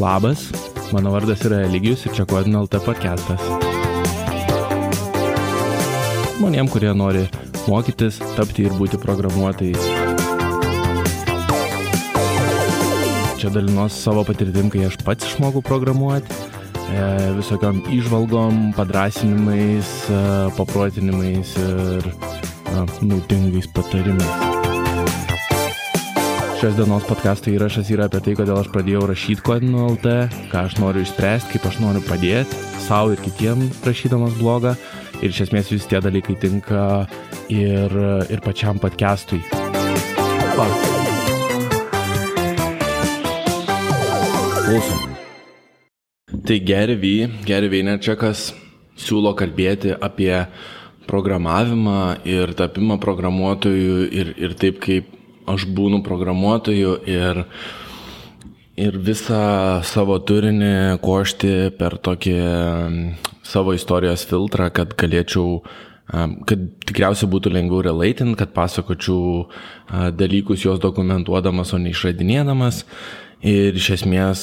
Labas, mano vardas yra Eligijus ir čia Kodin LT podcastas. Žmonėm, kurie nori mokytis, tapti ir būti programuotojais. Čia dalinuosi savo patirtim, kai aš pats išmokau programuoti, e, visokiam išvalgom, padrasinimais, e, paprotinimais ir e, naudingais patarimais. Šios dienos podcast'o įrašas yra apie tai, kodėl aš pradėjau rašyti kodinu LT, ką aš noriu išspręsti, kaip aš noriu padėti savo ir kitiem rašydamas blogą. Ir iš esmės visi tie dalykai tinka ir, ir pačiam podcast'ui. Va. Klausom. Tai Gary V, Gary Vaynerchukas siūlo kalbėti apie programavimą ir tapimą programuotojų ir, ir taip kaip aš būnu programuotoju ir, ir visą savo turinį košti per tokį savo istorijos filtrą, kad galėčiau kad tikriausiai būtų lengviau relatin, kad pasakočiau dalykus juos dokumentuodamas, o ne išradinėdamas. Ir iš esmės,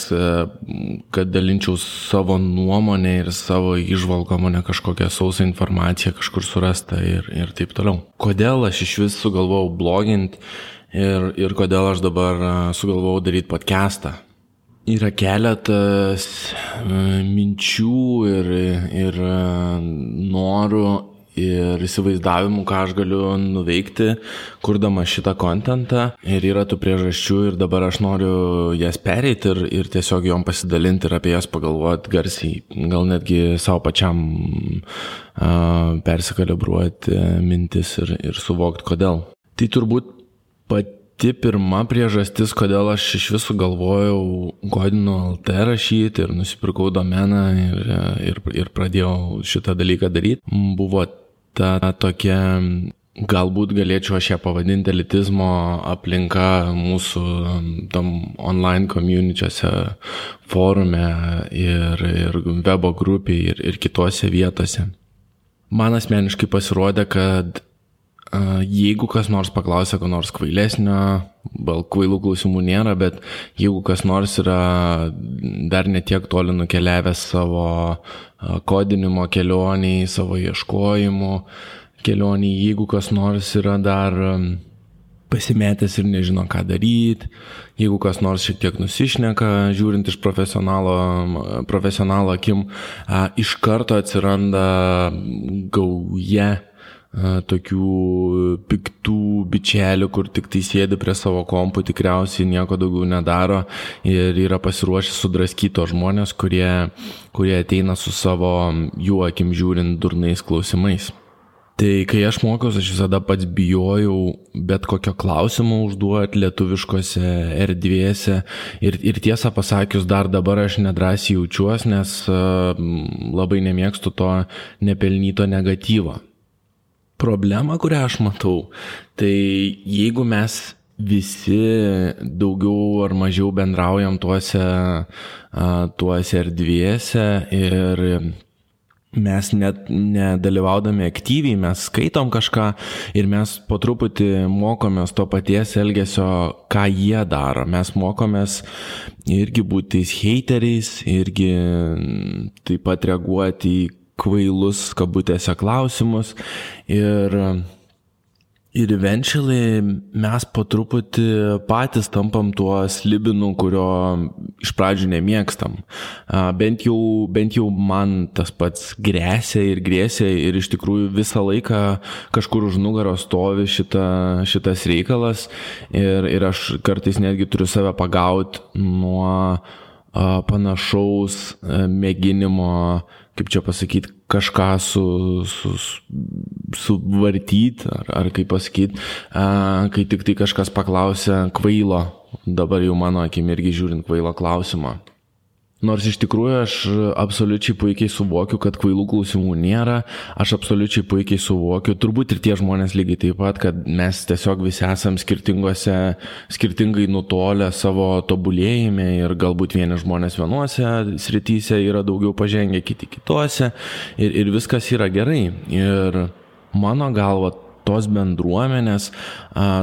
kad dalinčiau savo nuomonę ir savo išvalgom, o ne kažkokią sausą informaciją kažkur surastą ir, ir taip toliau. Kodėl aš iš vis sugalvojau bloginti ir, ir kodėl aš dabar sugalvojau daryti podcastą. Yra keletas minčių ir, ir norų ir įsivaizdavimų, ką aš galiu nuveikti, kurdama šitą kontentą. Ir yra tų priežasčių ir dabar aš noriu jas pereiti ir, ir tiesiog jom pasidalinti ir apie jas pagalvoti garsiai. Gal netgi savo pačiam uh, persikalibruoti mintis ir, ir suvokti, kodėl. Tai turbūt pati pirma priežastis, kodėl aš iš visų galvojau Godino LT rašyti ir nusipirkau domeną ir, ir, ir pradėjau šitą dalyką daryti, buvo ta tokia, galbūt galėčiau aš ją pavadinti elitizmo aplinka mūsų tam online community'ose, forume ir, ir webo grupėje ir, ir kitose vietose. Man asmeniškai pasirodė, kad Jeigu kas nors paklausia, ko nors kvailesnio, gal kvailų klausimų nėra, bet jeigu kas nors yra dar netiek toli nukeliavęs savo kodinimo kelioniai, savo ieškojimų kelioniai, jeigu kas nors yra dar pasimetęs ir nežino, ką daryti, jeigu kas nors šiek tiek nusišneka, žiūrint iš profesionalo, akim, iš karto atsiranda gauja tokių piktų bičelių, kur tik tai sėdi prie savo kompų, tikriausiai nieko daugiau nedaro ir yra pasiruošę sudraskyti žmonės, kurie, kurie ateina su savo jų akim žiūrint durnais klausimais. Tai kai aš mokiausi, aš visada pats bijojau bet kokio klausimo užduoti lietuviškose erdvėse ir, ir tiesą pasakius, dar dabar aš nedrasiai jaučiuosi, nes uh, labai nemėgstu to nepelnyto negatyvo problemą, kurią aš matau, tai jeigu mes visi daugiau ar mažiau bendraujam tuose, tuose erdvėse ir mes net nedalyvaudami aktyviai, mes skaitom kažką ir mes po truputį mokomės to paties elgesio, ką jie daro. Mes mokomės irgi būti hateriais, irgi taip pat reaguoti į kvailus kabutėse klausimus ir, ir eventually mes po truputį patys tampam tuo slibinu, kurio iš pradžių nemėgstam. Bent jau, bent jau man tas pats grėsia ir grėsia ir iš tikrųjų visą laiką kažkur už nugaros stovi šita, šitas reikalas ir, ir aš kartais netgi turiu save pagauti nuo panašaus mėginimo kaip čia pasakyti, kažką su, su, suvartyti, ar, ar kaip pasakyti, kai tik tai kažkas paklausia kvailo, dabar jau mano akim irgi žiūrint kvailo klausimą. Nors iš tikrųjų aš absoliučiai puikiai suvokiu, kad kvailų klausimų nėra, aš absoliučiai puikiai suvokiu, turbūt ir tie žmonės lygiai taip pat, kad mes tiesiog visi esam skirtingose, skirtingai nutolę savo tobulėjime ir galbūt vieni žmonės vienuose srityse yra daugiau pažengę, kiti kitose ir, ir viskas yra gerai. Ir mano galva tos bendruomenės,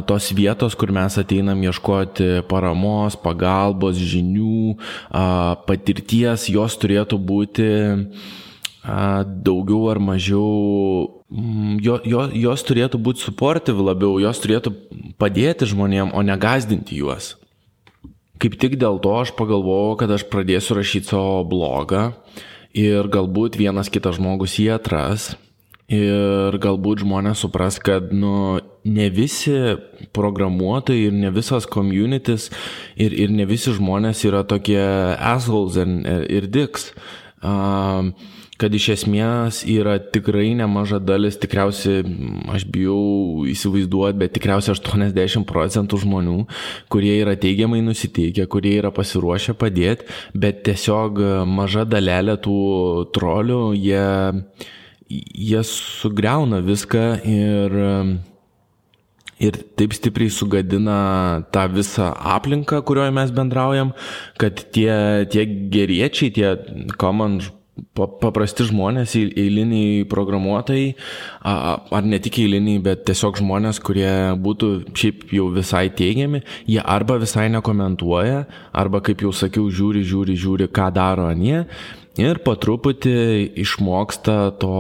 tos vietos, kur mes ateinam ieškoti paramos, pagalbos, žinių, patirties, jos turėtų būti daugiau ar mažiau, mm, jo, jo, jos turėtų būti supportive labiau, jos turėtų padėti žmonėm, o ne gazdinti juos. Kaip tik dėl to aš pagalvojau, kad aš pradėsiu rašyti savo blogą ir galbūt vienas kitas žmogus jį atras ir galbūt žmonės supras, kad nu, ne visi programuotojai ir ne visas communities ir, ir ne visi žmonės yra tokie assholes ir, ir dicks. Um, kad iš esmės yra tikrai nemaža dalis, tikriausiai, aš bijau įsivaizduoti, bet tikriausiai 80 procentų žmonių, kurie yra teigiamai nusiteikę, kurie yra pasiruošę padėti, bet tiesiog maža dalelė tų trolių, jie, jie sugriauna viską ir ir taip stipriai sugadina tą visą aplinką, kurioje mes bendraujam, kad tie, tie geriečiai, tie common paprasti žmonės, eiliniai programuotojai, ar ne tik eiliniai, bet tiesiog žmonės, kurie būtų šiaip jau visai teigiami, jie arba visai nekomentuoja, arba, kaip jau sakiau, žiūri, žiūri, žiūri, ką daro anie. Ir po truputį išmoksta to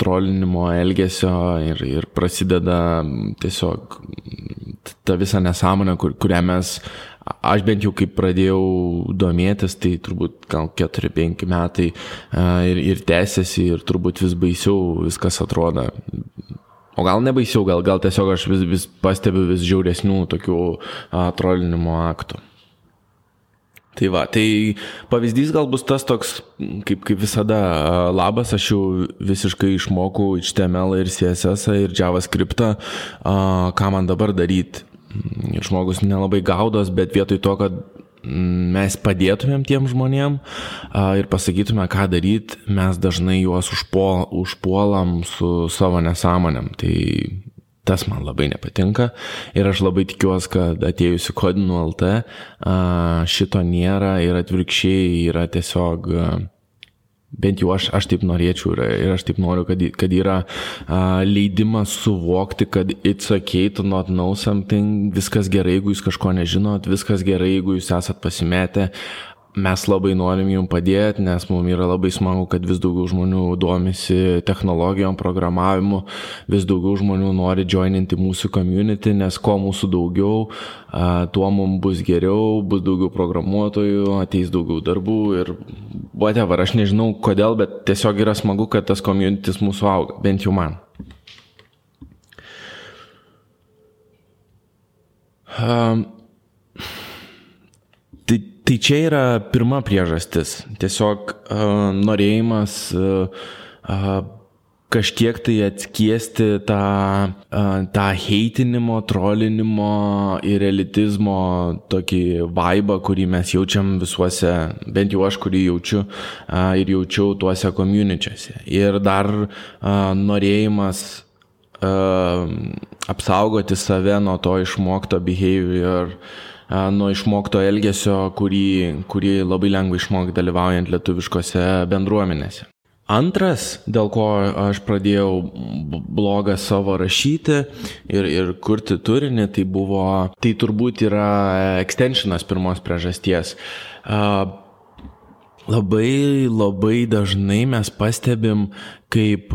trolinimo elgesio ir, ir prasideda tiesiog ta visa nesąmonė, kur, kurią mes Aš bent jau kaip pradėjau domėtis, tai turbūt gal 4-5 metai ir, ir tęsiasi ir turbūt vis baisiau viskas atrodo. O gal ne baisiau, gal, gal tiesiog aš vis, vis pastebiu vis žiauresnių tokių trolinimo aktų. Tai va, tai pavyzdys gal bus tas toks, kaip, kaip visada, labas, aš jau visiškai išmokau HTML ir CSS ir JavaScript, ką man dabar daryti žmogus nelabai gaudos, bet vietoj to, kad mes padėtumėm tiem žmonėm ir pasakytume, ką daryti, mes dažnai juos užpuol, užpuolam su savo nesąmonėm. Tai tas man labai nepatinka. Ir aš labai tikiuosi, kad atėjusi kodinų LT šito nėra ir atvirkščiai yra tiesiog bent jau aš, aš taip norėčiau ir, ir aš taip noriu, kad, kad yra uh, leidimas suvokti, kad it's okay to not know something, viskas gerai, jeigu jūs kažko nežinot, viskas gerai, jeigu jūs esat pasimetę, mes labai norim jums padėti, nes mums yra labai smagu, kad vis daugiau žmonių domisi technologijom, programavimu, vis daugiau žmonių nori joininti mūsų community, nes kuo mūsų daugiau, tuo mums bus geriau, bus daugiau programuotojų, ateis daugiau darbų ir whatever, aš nežinau kodėl, bet tiesiog yra smagu, kad tas communities mūsų auga, bent jau man. Um, Tai čia yra pirma priežastis. Tiesiog uh, norėjimas uh, uh, kažkiek tai atskiesti tą, tą heitinimo, trolinimo ir elitizmo tokį vaibą, kurį mes jaučiam visuose, bent jau aš, kurį jaučiu ir jaučiau tuose komuničiuose. Ir dar norėjimas apsaugoti save nuo to išmokto behavior nuo išmokto elgesio, kurį, kurį labai lengva išmokti dalyvaujant lietuviškose bendruomenėse. Antras, dėl ko aš pradėjau blogą savo rašyti ir, ir kurti turinį, tai buvo, tai turbūt yra extensionas pirmos priežasties. Labai, labai dažnai mes pastebim, kaip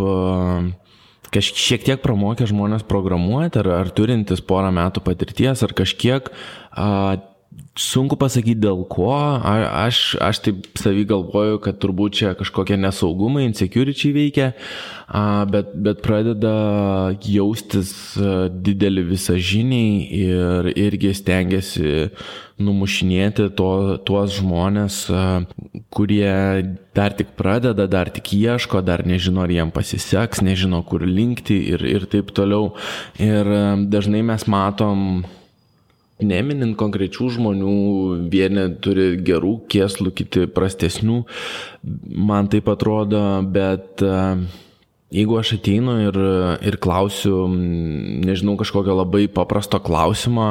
kažkiek tiek pramokę žmonės programuoti, ar, ar turintis porą metų patirties, ar kažkiek, a, sunku pasakyti dėl ko, aš, aš taip savy galvoju, kad turbūt čia kažkokie nesaugumai, insecurity veikia, bet, bet pradeda jaustis didelį visažiniai ir irgi stengiasi numušinėti to, tuos žmonės, kurie dar tik pradeda, dar tik ieško, dar nežino, ar jiem pasiseks, nežino, kur linkti ir, ir taip toliau. Ir dažnai mes matom Neminint konkrečių žmonių, vieni turi gerų kieslų, kiti prastesnių, man taip atrodo, bet uh, Jeigu aš ateinu ir, ir klausiu, nežinau, kažkokio labai paprasto klausimo,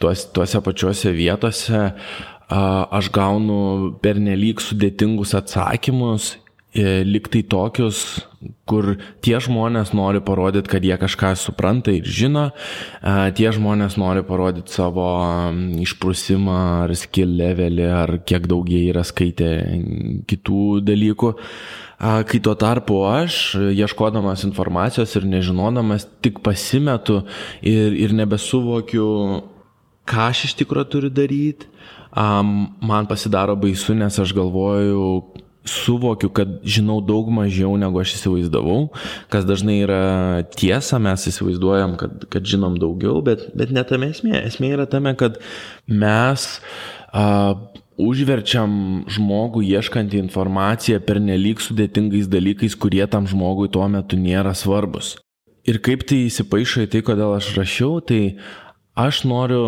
tuos, tuose pačiuose vietose, aš gaunu pernelyg sudėtingus atsakymus e, liktai tokius, kur tie žmonės nori parodyti, kad jie kažką supranta ir žino, tie žmonės nori parodyti savo išprusimą ar skill levelį, ar kiek daug jie yra skaitę kitų dalykų. Kai tuo tarpu aš, ieškodamas informacijos ir nežinodamas, tik pasimetu ir, ir nebesuvokiu, ką aš iš tikrųjų turiu daryti, man pasidaro baisu, nes aš galvoju, suvokiu, kad žinau daug mažiau negu aš įsivaizdavau, kas dažnai yra tiesa, mes įsivaizduojam, kad, kad žinom daugiau, bet, bet ne tame esmė. Esmė yra tame, kad mes a, užverčiam žmogų ieškantį informaciją per nelik sudėtingais dalykais, kurie tam žmogui tuo metu nėra svarbus. Ir kaip tai įsipaišo į tai, kodėl aš rašiau, tai aš noriu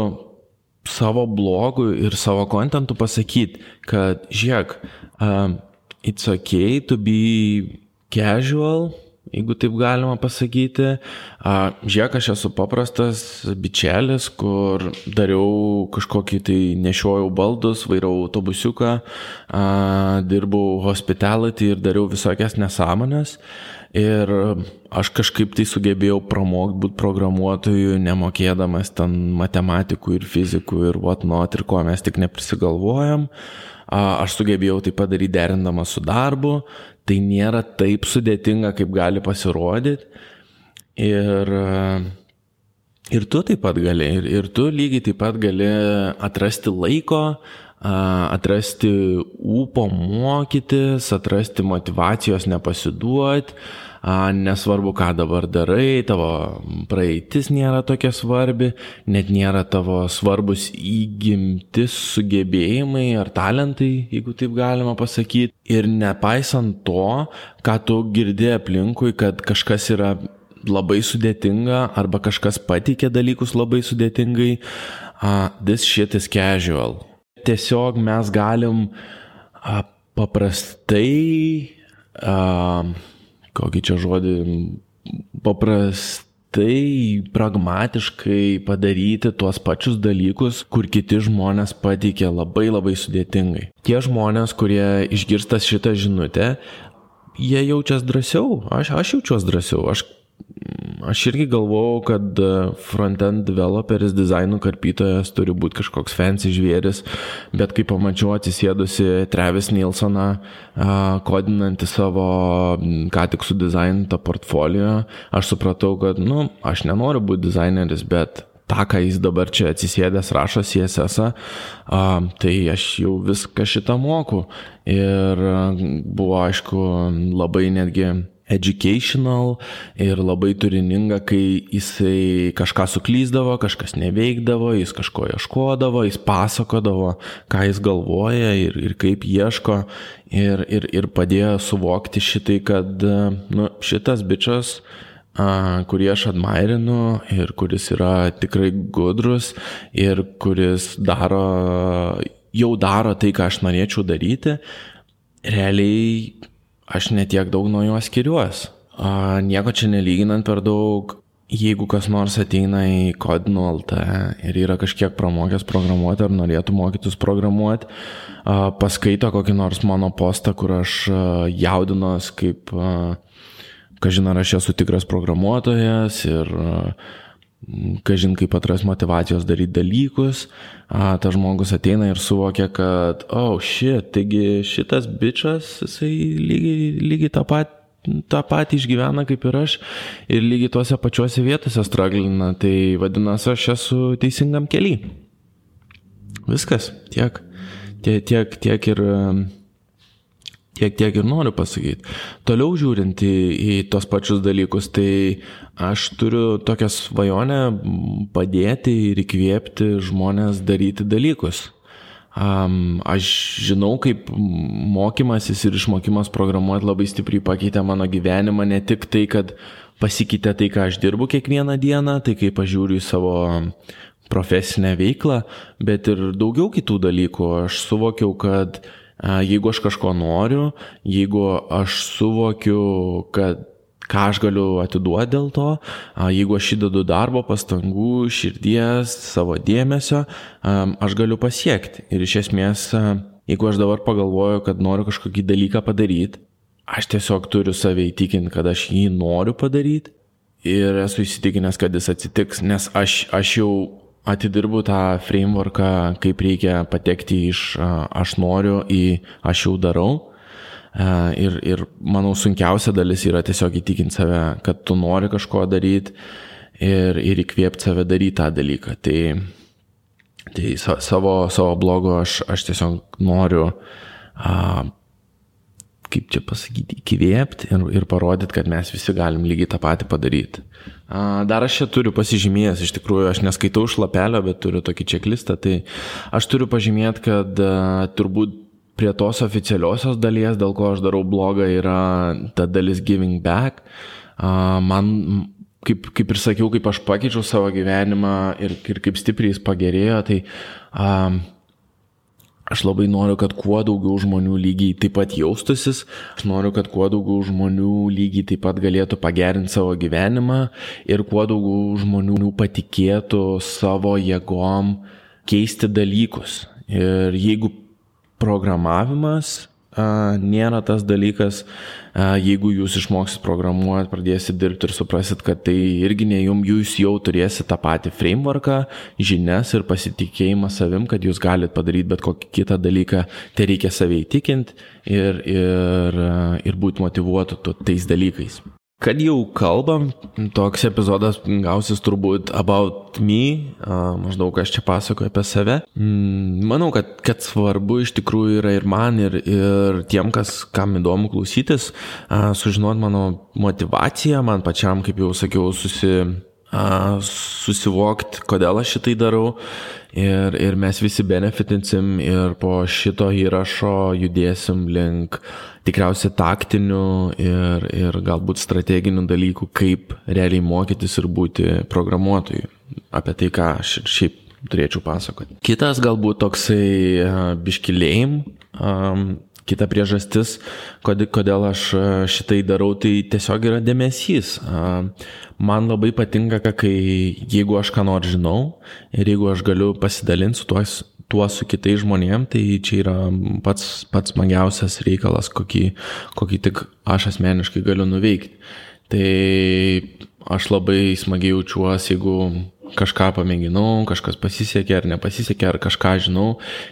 savo blogų ir savo kontentų pasakyti, kad žiūrėk, it's okay to be casual, jeigu taip galima pasakyti. Žiūrėk, aš esu paprastas bičelis, kur dariau kažkokį tai nešiojau baldus, vairau autobusiuką, dirbau hospitality ir dariau visokias nesąmonės. Ir aš kažkaip tai sugebėjau pramokti būti programuotoju, nemokėdamas ten matematikų ir fizikų ir whatnot ir ko mes tik neprisigalvojam. Uh, Aš sugebėjau tai padaryti derindama su darbu, tai nėra taip sudėtinga, kaip gali pasirodyti. Ir, ir tu taip pat gali, ir, ir tu lygiai taip pat gali atrasti laiko, atrasti ūpo mokytis, atrasti motivacijos nepasiduoti nesvarbu, ką dabar darai, tavo praeitis nėra tokia svarbi, net nėra tavo svarbus įgimtis, sugebėjimai ar talentai, jeigu taip galima pasakyti. Ir nepaisant to, ką tu girdė aplinkui, kad kažkas yra labai sudėtinga arba kažkas patikė dalykus labai sudėtingai, uh, this shit is casual. Tiesiog mes galim uh, paprastai uh, kokį čia žodį, paprastai, pragmatiškai padaryti tuos pačius dalykus, kur kiti žmonės pateikė labai labai sudėtingai. Tie žmonės, kurie išgirsta šitą žinutę, jie jaučiasi drąsiau, aš, aš jaučiuosi drąsiau, aš Aš irgi galvojau, kad e, frontend developeris, dizainų karpytojas turi būti kažkoks fancy žvėris, bet kai pamačiau atsisėdusi Travis Nilsoną, kodinantį savo ką tik sudizainintą portfolio, aš supratau, kad, nu, aš nenoriu būti dizaineris, bet tą, ką jis dabar čia atsisėdęs rašo CSS, tai aš jau viską šitą moku. Ir buvo, aišku, labai netgi educational ir labai turininga, kai jisai kažką suklyzdavo, kažkas neveikdavo, jis kažko ieškodavo, jis pasakodavo, ką jis galvoja ir, ir kaip ieško. Ir, ir, ir padėjo suvokti šitai, kad nu, šitas bičias kurį aš admairinu ir kuris yra tikrai gudrus ir kuris daro, jau daro tai, ką aš norėčiau daryti, realiai aš netiek daug nuo jo skiriuos. Nieko čia nelyginant per daug, jeigu kas nors ateina į Kodino LT ir yra kažkiek pramokęs programuoti ar norėtų mokytis programuoti, paskaito kokį nors mano postą, kur aš jaudinos kaip, kažin ar aš esu tikras programuotojas ir kažin kaip atras motivacijos daryti dalykus, a, tas žmogus ateina ir suvokia, kad, oh, šit, taigi šitas bičias, jisai lygiai, lygiai tą patį tą patį išgyvena kaip ir aš ir lygiai tuose pačiuose vietose straglina, tai vadinasi, aš esu teisingam keliui. Viskas, tiek, tiek, tiek, tiek ir tiek, tiek ir noriu pasakyti. Toliau žiūrint į, į tos pačius dalykus, tai aš turiu tokią svajonę padėti ir įkvėpti žmonės daryti dalykus. Aš žinau, kaip mokymasis ir išmokimas programuoti labai stipriai pakeitė mano gyvenimą, ne tik tai, kad pasikeitė tai, ką aš dirbu kiekvieną dieną, tai kaip aš žiūriu į savo profesinę veiklą, bet ir daugiau kitų dalykų. Aš suvokiau, kad jeigu aš kažko noriu, jeigu aš suvokiu, kad ką aš galiu atiduoti dėl to, jeigu aš įdedu darbo, pastangų, širdies, savo dėmesio, aš galiu pasiekti. Ir iš esmės, jeigu aš dabar pagalvoju, kad noriu kažkokį dalyką padaryti, aš tiesiog turiu save įtikinti, kad aš jį noriu padaryti ir esu įsitikinęs, kad jis atsitiks, nes aš, aš jau atidirbu tą frameworką, kaip reikia patekti iš aš noriu į aš jau darau. Ir, ir manau, sunkiausia dalis yra tiesiog įtikinti save, kad tu nori kažko daryti ir, ir įkvėpti save daryti tą dalyką. Tai, tai savo, savo blogo aš, aš tiesiog noriu a, kaip čia pasakyti, įkvėpti ir, ir parodyti, kad mes visi galim lygiai tą patį padaryti. Dar aš čia turiu pasižymėjęs, iš tikrųjų, aš neskaitau šlapelio, bet turiu tokį čeklistą, tai aš turiu pažymėti, kad turbūt prie tos oficialiosios dalies, dėl ko aš darau blogą, yra ta dalis giving back. Man, kaip, kaip ir sakiau, kaip aš pakeičiau savo gyvenimą ir, ir kaip stipriai jis pagerėjo, tai um, Aš labai noriu, kad kuo daugiau žmonių lygiai taip pat jaustusis, aš noriu, kad kuo daugiau žmonių lygiai taip pat galėtų pagerinti savo gyvenimą ir kuo daugiau žmonių patikėtų savo jėgom keisti dalykus. Ir jeigu programavimas nėra tas dalykas, jeigu jūs išmoksit programuoti, pradėsit dirbti ir suprasit, kad tai irgi ne jums, jūs jau turėsit tą patį frameworką, žinias ir pasitikėjimą savim, kad jūs galite padaryti bet kokį kitą dalyką, tai reikia save įtikinti ir, ir, ir būti motivuotu tais dalykais. Kad jau kalbam, toks epizodas gausis turbūt about me, maždaug aš čia pasakoju apie save. Mm, manau, kad, kad svarbu iš tikrųjų yra ir man, ir, ir tiem, kas, kam įdomu klausytis, sužinoti mano motivaciją, man pačiam, kaip jau sakiau, susi, susivokti, kodėl aš šitai darau ir, ir mes visi benefitinsim ir po šito įrašo judėsim link tikriausiai taktinių ir, ir galbūt strateginių dalykų, kaip realiai mokytis ir būti programuotojui. Apie tai, ką aš šiaip turėčiau pasakoti. Kitas galbūt toksai biškilėjim, kita priežastis, kodėl aš šitai darau, tai tiesiog yra dėmesys. Man labai patinka, kai jeigu aš ką nors žinau ir jeigu aš galiu pasidalinti su tuos tuo su kitais žmonėm, tai čia yra pats, pats smagiausias reikalas, kokį, kokį tik aš asmeniškai galiu nuveikti. Tai aš labai smagiai jaučiuosi, jeigu kažką pamėginau, kažkas pasisekė ar nepasisekė, ar kažką žinau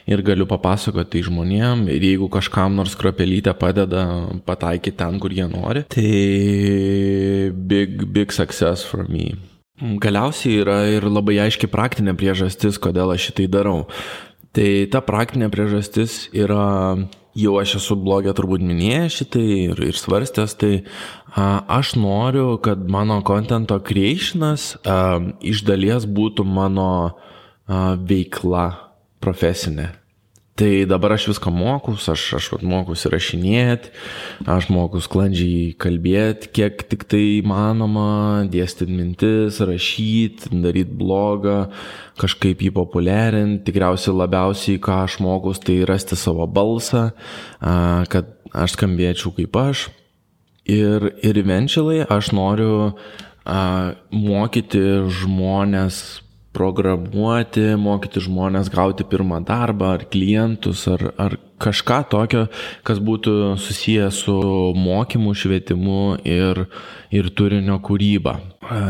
ir galiu papasakoti tai žmonėm ir jeigu kažkam nors kropelytę padeda pataikyti ten, kur jie nori, tai big, big success for me. Galiausiai yra ir labai aiški praktinė priežastis, kodėl aš šitai darau. Tai ta praktinė priežastis yra, jau aš esu blogė turbūt minėjęs šitai ir, ir svarstęs, tai a, aš noriu, kad mano contento creationas a, iš dalies būtų mano a, veikla profesinė. Tai dabar aš viską mokus, aš, aš mokus įrašinėti, aš mokus sklandžiai kalbėti, kiek tik tai įmanoma, dėstyti mintis, rašyti, daryti blogą, kažkaip jį populiarinti. Tikriausiai labiausiai, ką aš mokus, tai rasti savo balsą, kad aš skambėčiau kaip aš. Ir, ir eventually aš noriu mokyti žmonės programuoti, mokyti žmonės gauti pirmą darbą ar klientus ar, ar kažką tokio, kas būtų susijęs su mokymu, švietimu ir, ir turinio kūryba.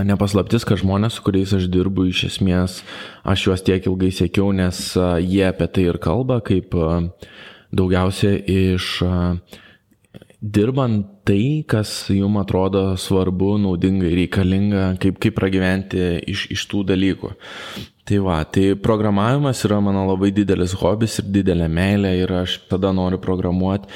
Nepaslaptis, kad žmonės, su kuriais aš dirbu, iš esmės aš juos tiek ilgai sėkiau, nes jie apie tai ir kalba, kaip daugiausia iš dirbant tai, kas jums atrodo svarbu, naudinga, reikalinga, kaip, kaip pragyventi iš, iš tų dalykų. Tai va, tai programavimas yra mano labai didelis hobis ir didelė meilė ir aš tada noriu programuoti,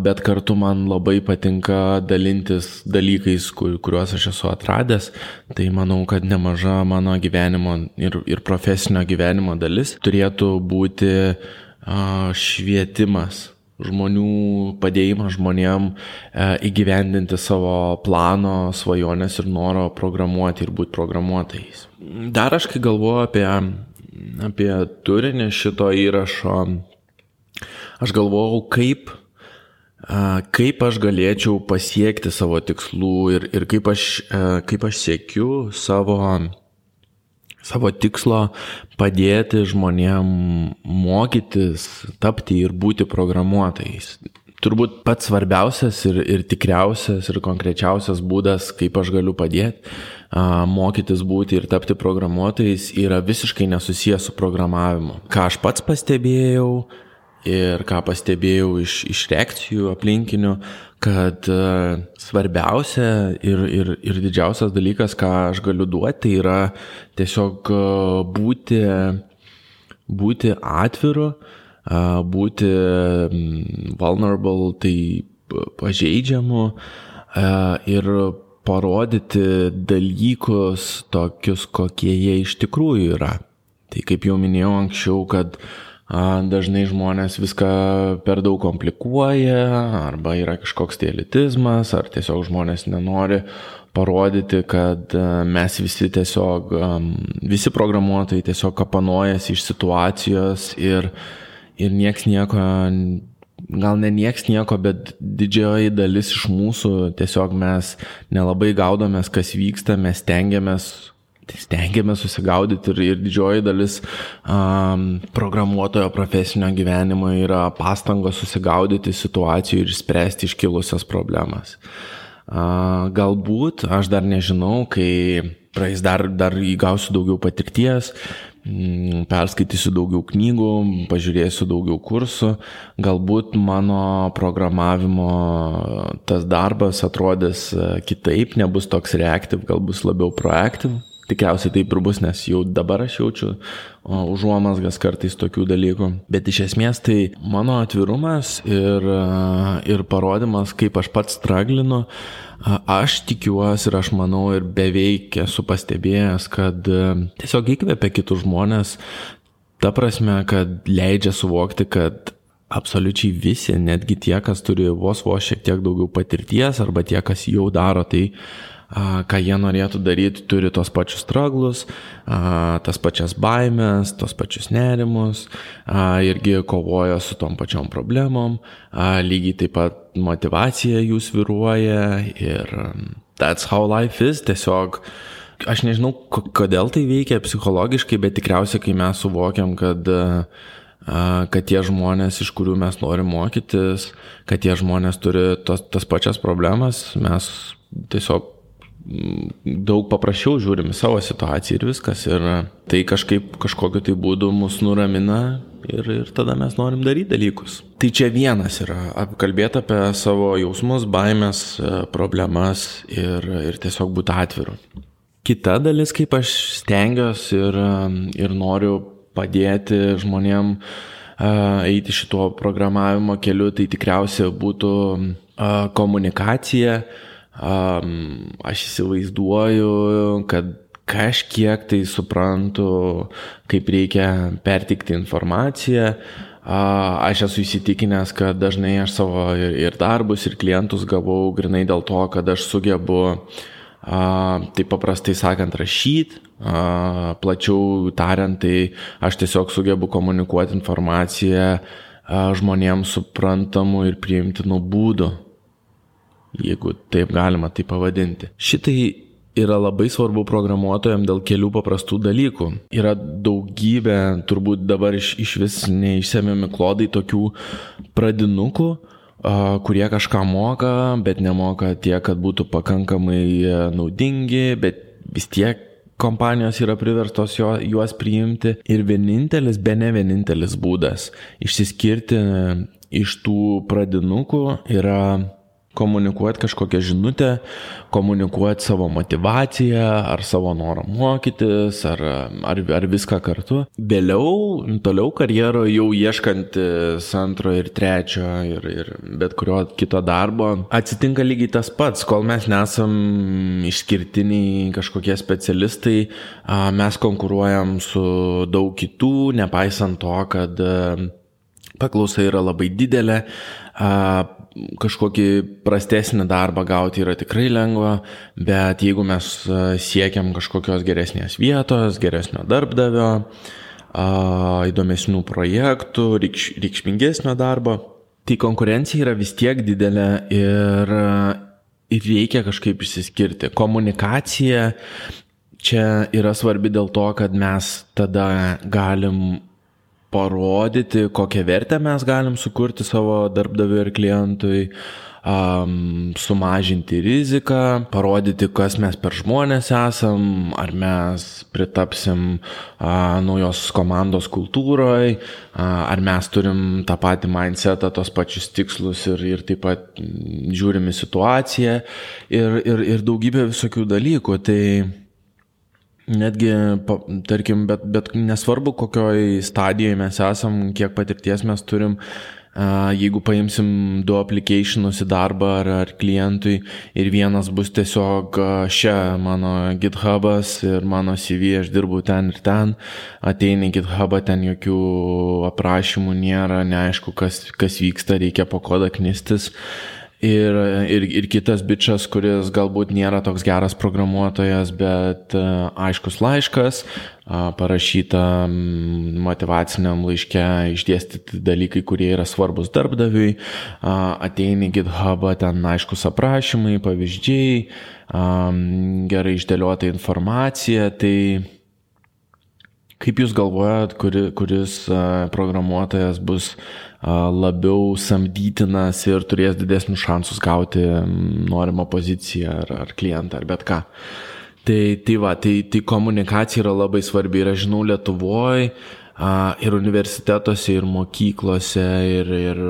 bet kartu man labai patinka dalintis dalykais, kur, kuriuos aš esu atradęs. Tai manau, kad nemaža mano gyvenimo ir, ir profesinio gyvenimo dalis turėtų būti švietimas žmonių padėjimas žmonėm e, įgyvendinti savo plano, svajonės ir noro programuoti ir būti programuotojais. Dar aš kai galvoju apie, apie turinį šito įrašo, aš galvojau, kaip, e, kaip aš galėčiau pasiekti savo tikslų ir, ir kaip, aš, e, kaip aš siekiu savo savo tikslo padėti žmonėm mokytis, tapti ir būti programuotojais. turbūt pats svarbiausias ir, ir tikriausias ir konkrečiausias būdas, kaip aš galiu padėti mokytis būti ir tapti programuotojais, yra visiškai nesusijęs su programavimu. Ką aš pats pastebėjau ir ką pastebėjau iš, iš reakcijų aplinkinių, kad svarbiausia ir, ir, ir didžiausias dalykas, ką aš galiu duoti, tai yra tiesiog būti, būti atviru, būti vulnerable, tai pažeidžiamu ir parodyti dalykus tokius, kokie jie iš tikrųjų yra. Tai kaip jau minėjau anksčiau, kad dažnai žmonės viską per daug komplikuoja, arba yra kažkoks tai elitizmas, ar tiesiog žmonės nenori parodyti, kad mes visi tiesiog, visi programuotojai tiesiog kapanojasi iš situacijos ir ir nieks nieko, gal ne nieks nieko, bet didžioji dalis iš mūsų tiesiog mes nelabai gaudomės, kas vyksta, mes stengiamės stengiamės susigaudyti ir, ir didžioji dalis um, programuotojo profesinio gyvenimo yra pastangos susigaudyti situacijų ir spręsti iškilusias problemas. Uh, galbūt, aš dar nežinau, kai praeis dar, dar įgausiu daugiau patirties, perskaitysiu daugiau knygų, pažiūrėsiu daugiau kursų, galbūt mano programavimo tas darbas atrodys kitaip, nebus toks reaktyv, gal bus labiau proaktyv. Tikriausiai taip ir bus, nes jau dabar aš jaučiu užuomasgas kartais tokių dalykų. Bet iš esmės tai mano atvirumas ir, e, ir parodimas, kaip aš pats straglinu, Aš tikiuosi ir aš manau ir beveik esu pastebėjęs, kad e, tiesiog įkvepia kitus žmonės, ta prasme, kad leidžia suvokti, kad absoliučiai visi, netgi tie, kas turi vos vos šiek tiek daugiau patirties arba tie, kas jau daro tai, ką jie norėtų daryti, turi tos pačius straglus, tas pačias baimės, tos pačius nerimus, irgi kovoja su tom pačiom problemom, lygiai taip pat motivacija jų sviruoja ir that's how life is, tiesiog aš nežinau, kodėl tai veikia psichologiškai, bet tikriausiai, kai mes suvokiam, kad kad tie žmonės, iš kurių mes norim mokytis, kad tie žmonės turi tos, tas pačias problemas, mes tiesiog daug paprasčiau žiūrim savo situaciją ir viskas. Ir tai kažkaip kažkokiu tai būdu mus nuramina ir, ir tada mes norim daryti dalykus. Tai čia vienas yra apkalbėti apie savo jausmus, baimės, problemas ir, ir tiesiog būti atviru. Kita dalis, kaip aš stengiuosi ir, ir noriu padėti žmonėm eiti šituo programavimo keliu, tai tikriausiai būtų komunikacija, um, aš įsivaizduoju, kad kažkiek tai suprantu, kaip reikia pertikti informaciją. Aš esu įsitikinęs, kad dažnai aš savo ir darbus, ir klientus gavau grinai dėl to, kad aš sugebu, taip paprastai sakant, rašyti, plačiau tariant, tai aš tiesiog sugebu komunikuoti informaciją žmonėms suprantamų ir priimtinų būdų jeigu taip galima tai pavadinti. Šitai yra labai svarbu programuotojams dėl kelių paprastų dalykų. Yra daugybė, turbūt dabar iš, iš vis neišsemiami klodai tokių pradinukų, kurie kažką moka, bet nemoka tiek, kad būtų pakankamai e, naudingi, bet vis tiek kompanijos yra priverstos jo, juos priimti. Ir vienintelis, be ne vienintelis būdas išsiskirti iš tų pradinukų yra komunikuoti kažkokią žinutę, komunikuoti savo motivaciją, ar savo norą mokytis, ar, ar, ar viską kartu. Vėliau, toliau karjeroje jau ieškantis antro ir trečio ir, ir bet kurio kito darbo, atsitinka lygiai tas pats, kol mes nesam išskirtiniai kažkokie specialistai, mes konkuruojam su daug kitų, nepaisant to, kad paklausa yra labai didelė, kažkokį prastesnį darbą gauti yra tikrai lengva, bet jeigu mes siekiam kažkokios geresnės vietos, geresnio darbdavio, įdomesnių projektų, reikš, reikšmingesnio darbo, tai konkurencija yra vis tiek didelė ir, ir reikia kažkaip išsiskirti. Komunikacija čia yra svarbi dėl to, kad mes tada galim parodyti, kokią vertę mes galim sukurti savo darbdaviui ir klientui, um, sumažinti riziką, parodyti, kas mes per žmonės esam, ar mes pritapsim uh, naujos komandos kultūroje, uh, ar mes turim tą patį mindsetą, tos pačius tikslus ir, ir taip pat žiūrim į situaciją ir, ir, ir daugybę visokių dalykų. Tai Netgi, tarkim, bet, bet nesvarbu, kokioj stadijoje mes esam, kiek patirties mes turim, Jeigu paimsim du applicationus į darbą ar, ar klientui ir vienas bus tiesiog šia mano GitHubas ir mano CV, aš dirbu ten ir ten, ateini GitHubą, ten jokių aprašymų nėra, neaišku, kas, kas vyksta, reikia po kodą knistis. Ir, ir, ir kitas bičias, kuris galbūt nėra toks geras programuotojas, bet aiškus laiškas, parašyta motivaciniam laiške išdėstyti dalykai, kurie yra svarbus darbdaviui, ateini GitHubą, ten aiškus aprašymai, pavyzdžiai, gerai išdėliota informacija, tai Kaip Jūs galvojat, kuri, kuris programuotojas bus labiau samdytinas ir turės didesnius šansus gauti norimą poziciją ar, ar klientą ar bet ką? Tai, tai va, tai, tai komunikacija yra labai svarbi ir aš žinau Lietuvoje ir universitetuose, ir mokyklose, ir, ir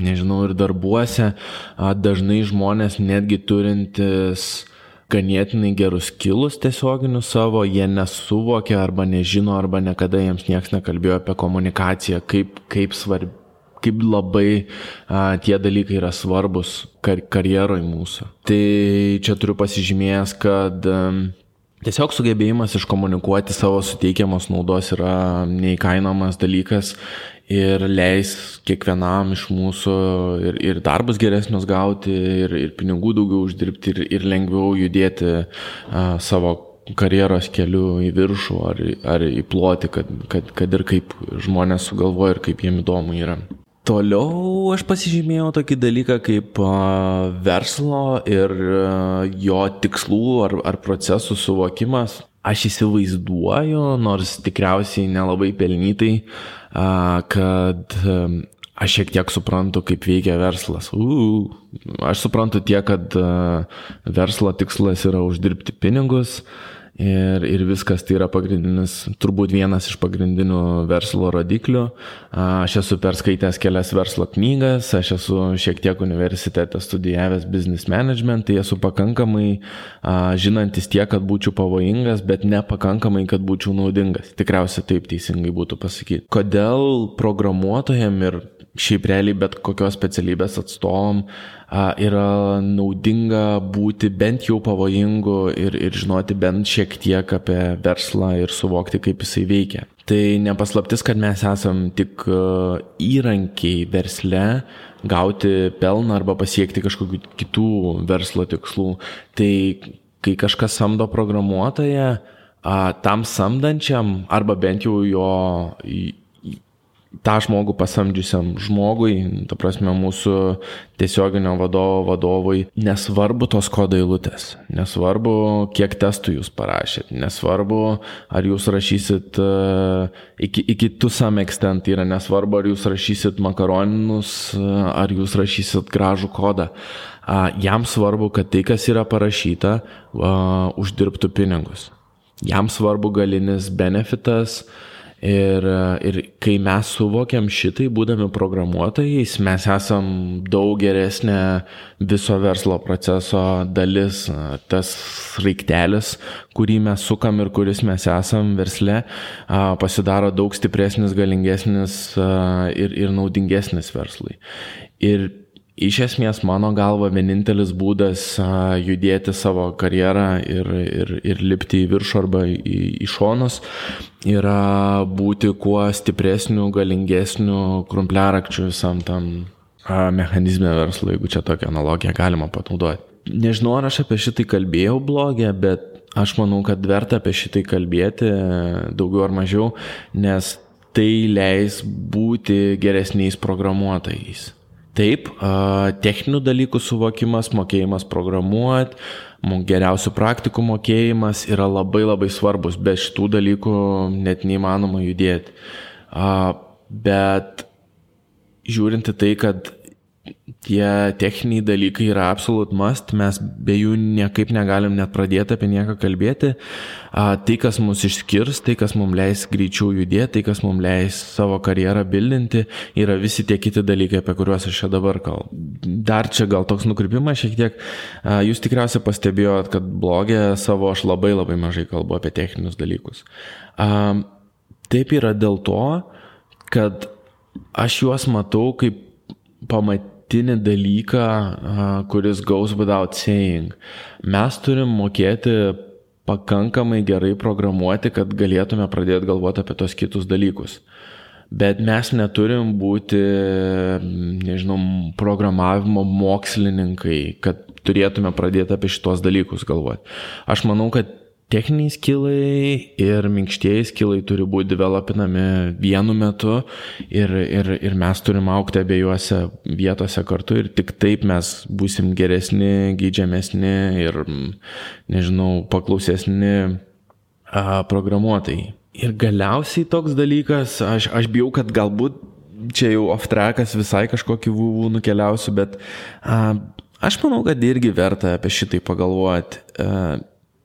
nežinau, ir darbuose dažnai žmonės netgi turintis ganėtinai gerus kilus tiesioginius savo, jie nesuvokia arba nežino, arba niekada jiems niekas nekalbėjo apie komunikaciją, kaip, kaip svarbi kaip labai a, tie dalykai yra svarbus kar karjeroje mūsų. Tai čia turiu pasižymėjęs, kad a, tiesiog sugebėjimas iškomunikuoti savo suteikiamos naudos yra neįkainomas dalykas ir leis kiekvienam iš mūsų ir, ir darbus geresnius gauti, ir, ir pinigų daugiau uždirbti, ir, ir lengviau judėti a, savo karjeros keliu į viršų ar, ar į plotį, kad, kad, kad ir kaip žmonės sugalvoja ir kaip jiem įdomu yra. Toliau aš pasižymėjau tokį dalyką kaip verslo ir jo tikslų ar, ar procesų suvokimas. Aš įsivaizduoju, nors tikriausiai nelabai pelnytai, kad aš šiek tiek suprantu, kaip veikia verslas. Uh, aš suprantu tiek, kad verslo tikslas yra uždirbti pinigus, Ir, ir viskas tai yra pagrindinis, turbūt vienas iš pagrindinių verslo rodiklių. Aš esu perskaitęs kelias verslo knygas, aš esu šiek tiek universitete studijavęs business management, tai esu pakankamai žinantis tiek, kad būčiau pavojingas, bet nepakankamai, kad būčiau naudingas. Tikriausiai taip teisingai būtų pasakyti. Kodėl programuotojam ir šiaip realiai bet kokios specialybės atstovom yra naudinga būti bent jau pavojingu ir, ir žinoti bent šiek tiek apie verslą ir suvokti, kaip jisai veikia. Tai nepaslaptis, kad mes esam tik įrankiai versle gauti pelną arba pasiekti kažkokių kitų verslo tikslų. Tai kai kažkas samdo programuotoją, tam samdančiam arba bent jau jo tą žmogų pasamdžiusiam žmogui, ta prasme mūsų tiesioginio vadovo vadovui, nesvarbu tos kodo eilutės, nesvarbu, kiek testų jūs parašėt, nesvarbu, ar jūs rašysit uh, iki, iki tu sam extent, yra nesvarbu, ar jūs rašysit makaroninus, uh, ar jūs rašysit gražų kodą. Jam svarbu, kad tai, kas yra parašyta, uždirbtų pinigus. Jam svarbu galinis benefitas, uh, Ir, ir kai mes suvokiam šitai, būdami programuotojais, mes esam daug geresnė viso verslo proceso dalis, tas raiktelis, kurį mes sukam ir kuris mes esam versle, pasidaro daug stipresnis, galingesnis ir, ir naudingesnis verslui. Ir iš esmės mano galva vienintelis būdas judėti savo karjerą ir, ir, ir lipti į viršų arba į, į šonus yra būti kuo stipresniu, galingesniu krumpliarakčiu visam tam mechanizme verslo, jeigu čia tokią analogiją galima panaudoti. Nežinau, ar aš apie šitai kalbėjau blogę, bet aš manau, kad verta apie šitai kalbėti daugiau ar mažiau, nes tai leis būti geresniais programuotojais. Taip, techninių dalykų suvokimas, mokėjimas programuoti, geriausių praktikų mokėjimas yra labai labai svarbus, be šitų dalykų net neįmanoma judėti. Bet žiūrint į tai, kad tie techniniai dalykai yra absolut must, mes be jų niekaip negalim net pradėti apie nieką kalbėti. A, tai, kas mus išskirs, tai, kas mums leis greičiau judėti, tai, kas mums leis savo karjerą bildinti, yra visi tie kiti dalykai, apie kuriuos aš čia dabar kalbu. Dar čia gal toks nukrypimas šiek tiek. A, jūs tikriausiai pastebėjot, kad blogė savo aš labai labai mažai kalbu apie techninius dalykus. A, taip yra dėl to, kad aš juos matau kaip pamatinį dalyką, kuris goes without saying. Mes turim mokėti pakankamai gerai programuoti, kad galėtume pradėti galvoti apie tos kitus dalykus. Bet mes neturim būti, nežinau, programavimo mokslininkai, kad turėtume pradėti apie šitos dalykus galvoti. Aš manau, kad techniniai skilai ir minkštieji skilai turi būti developinami vienu metu ir, ir, ir mes turim aukti abiejose vietose kartu ir tik taip mes būsim geresni, gydžiamesni ir, nežinau, paklausesni programuotojai. Ir galiausiai toks dalykas, aš, aš bijau, kad galbūt čia jau off trackas visai kažkokį vūvų nukeliausiu, bet a, aš manau, kad irgi verta apie šitai pagalvoti. A,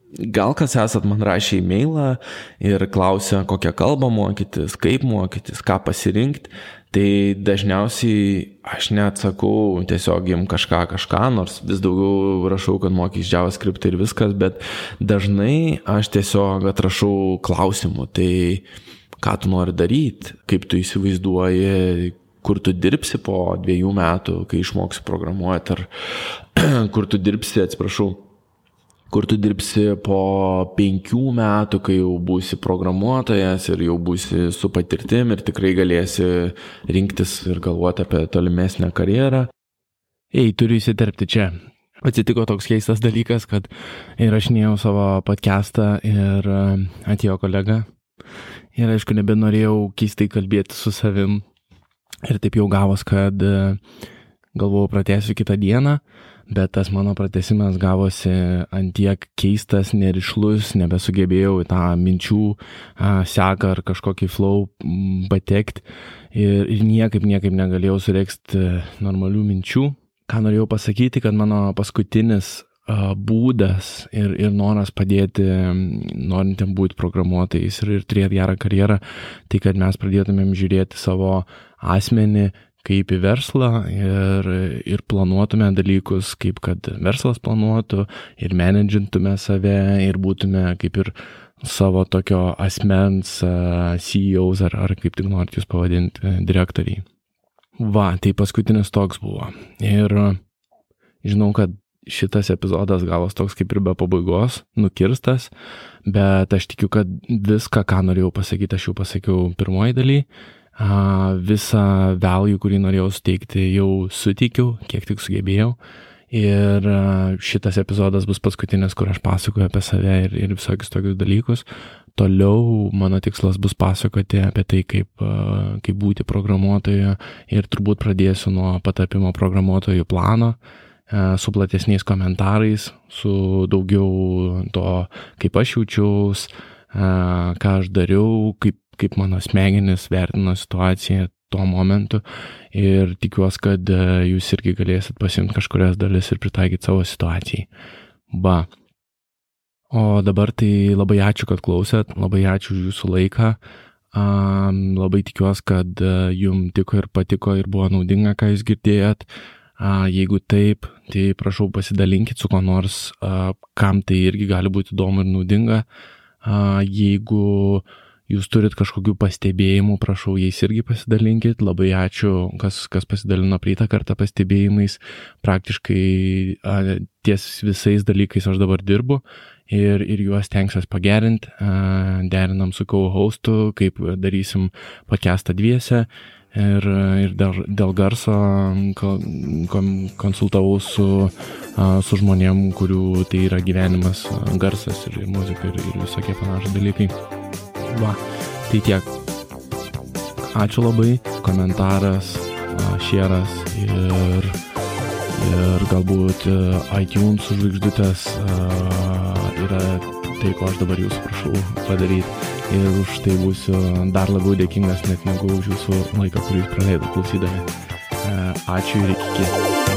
Gal kas esat man rašę e-mailą ir klausę, kokią kalbą mokytis, kaip mokytis, ką pasirinkti, tai dažniausiai aš neatsakau tiesiog jums kažką, kažką, nors vis daugiau rašau, kad mokys JavaScript ir viskas, bet dažnai aš tiesiog atrašau klausimų, tai ką tu nori daryti, kaip tu įsivaizduoji, kur tu dirbsi po dviejų metų, kai išmoksi programuoti, ar kur tu dirbsi, atsiprašau kur tu dirbsi po penkių metų, kai jau būsi programuotojas ir jau būsi su patirtim ir tikrai galėsi rinktis ir galvoti apie tolimesnę karjerą. Ei, turiu įsiterpti čia. Atsitiko toks keistas dalykas, kad įrašinėjau savo podcastą ir e, atėjo kolega. Ir aišku, nebenorėjau keistai kalbėti su savim. Ir taip jau gavos, kad e, galvojau pratęsiu kitą dieną bet tas mano pratesimas gavosi antiek keistas, nerišlus, nebesugebėjau į tą minčių seką ar kažkokį flow patekti ir, ir niekaip, niekaip negalėjau sureksti normalių minčių. Ką norėjau pasakyti, kad mano paskutinis būdas ir, ir noras padėti norintiem būti programuotojais ir, ir turėti gerą karjerą, tai kad mes pradėtumėm žiūrėti savo asmenį kaip į verslą ir, ir planuotume dalykus, kaip kad verslas planuotų ir menedžintume save ir būtume kaip ir savo tokio asmens CEOs ar, ar kaip tik norit jūs pavadinti direktoriai. Va, tai paskutinis toks buvo. Ir žinau, kad šitas epizodas gavos toks kaip ir be pabaigos, nukirstas, bet aš tikiu, kad viską, ką norėjau pasakyti, aš jau pasakiau pirmoji daly visą value, kurį norėjau suteikti, jau suteikiau, kiek tik sugebėjau. Ir šitas epizodas bus paskutinis, kur aš pasakoju apie save ir, ir visokius tokius dalykus. Toliau mano tikslas bus pasakoti apie tai, kaip, kaip būti programuotoju ir turbūt pradėsiu nuo patapimo programuotojų plano su platesniais komentarais, su daugiau to, kaip aš jaučiaus, ką aš dariau, kaip kaip mano smegenis vertino situaciją tuo momentu ir tikiuosi, kad e, jūs irgi galėsit pasimti kažkurias dalis ir pritaikyti savo situacijai. Ba. O dabar tai labai ačiū, kad klausėt, labai ačiū už jūsų laiką. Um, labai tikiuosi, kad uh, jums tiko ir patiko ir buvo naudinga, ką jūs girdėjot. Uh, jeigu taip, tai prašau pasidalinkit su kuo nors, uh, kam tai irgi gali būti įdomu ir naudinga. Uh, jeigu uh, jūs turit kažkokių pastebėjimų, prašau, jais irgi pasidalinkit. Labai ačiū, kas, kas pasidalino praeitą kartą pastebėjimais. Praktiškai a, ties visais dalykais aš dabar dirbu ir, ir juos tenksiuos pagerinti. Derinam su co-hostu, kaip darysim podcastą dviese. Ir, ir dėl, dėl garso konsultavau su, su žmonėm, kurių tai yra gyvenimas, garsas ir muzika ir, ir visokie panašus dalykai. Va, tai tiek. Ačiū labai, komentaras, šėras ir, ir galbūt e, iTunes žvaigždutės yra tai, ko aš dabar jūsų prašau padaryti. ir už tai būsiu dar labiau dėkingas net negu už jūsų laiką, kurį jūs praleidote klausydami. E, ačiū ir iki.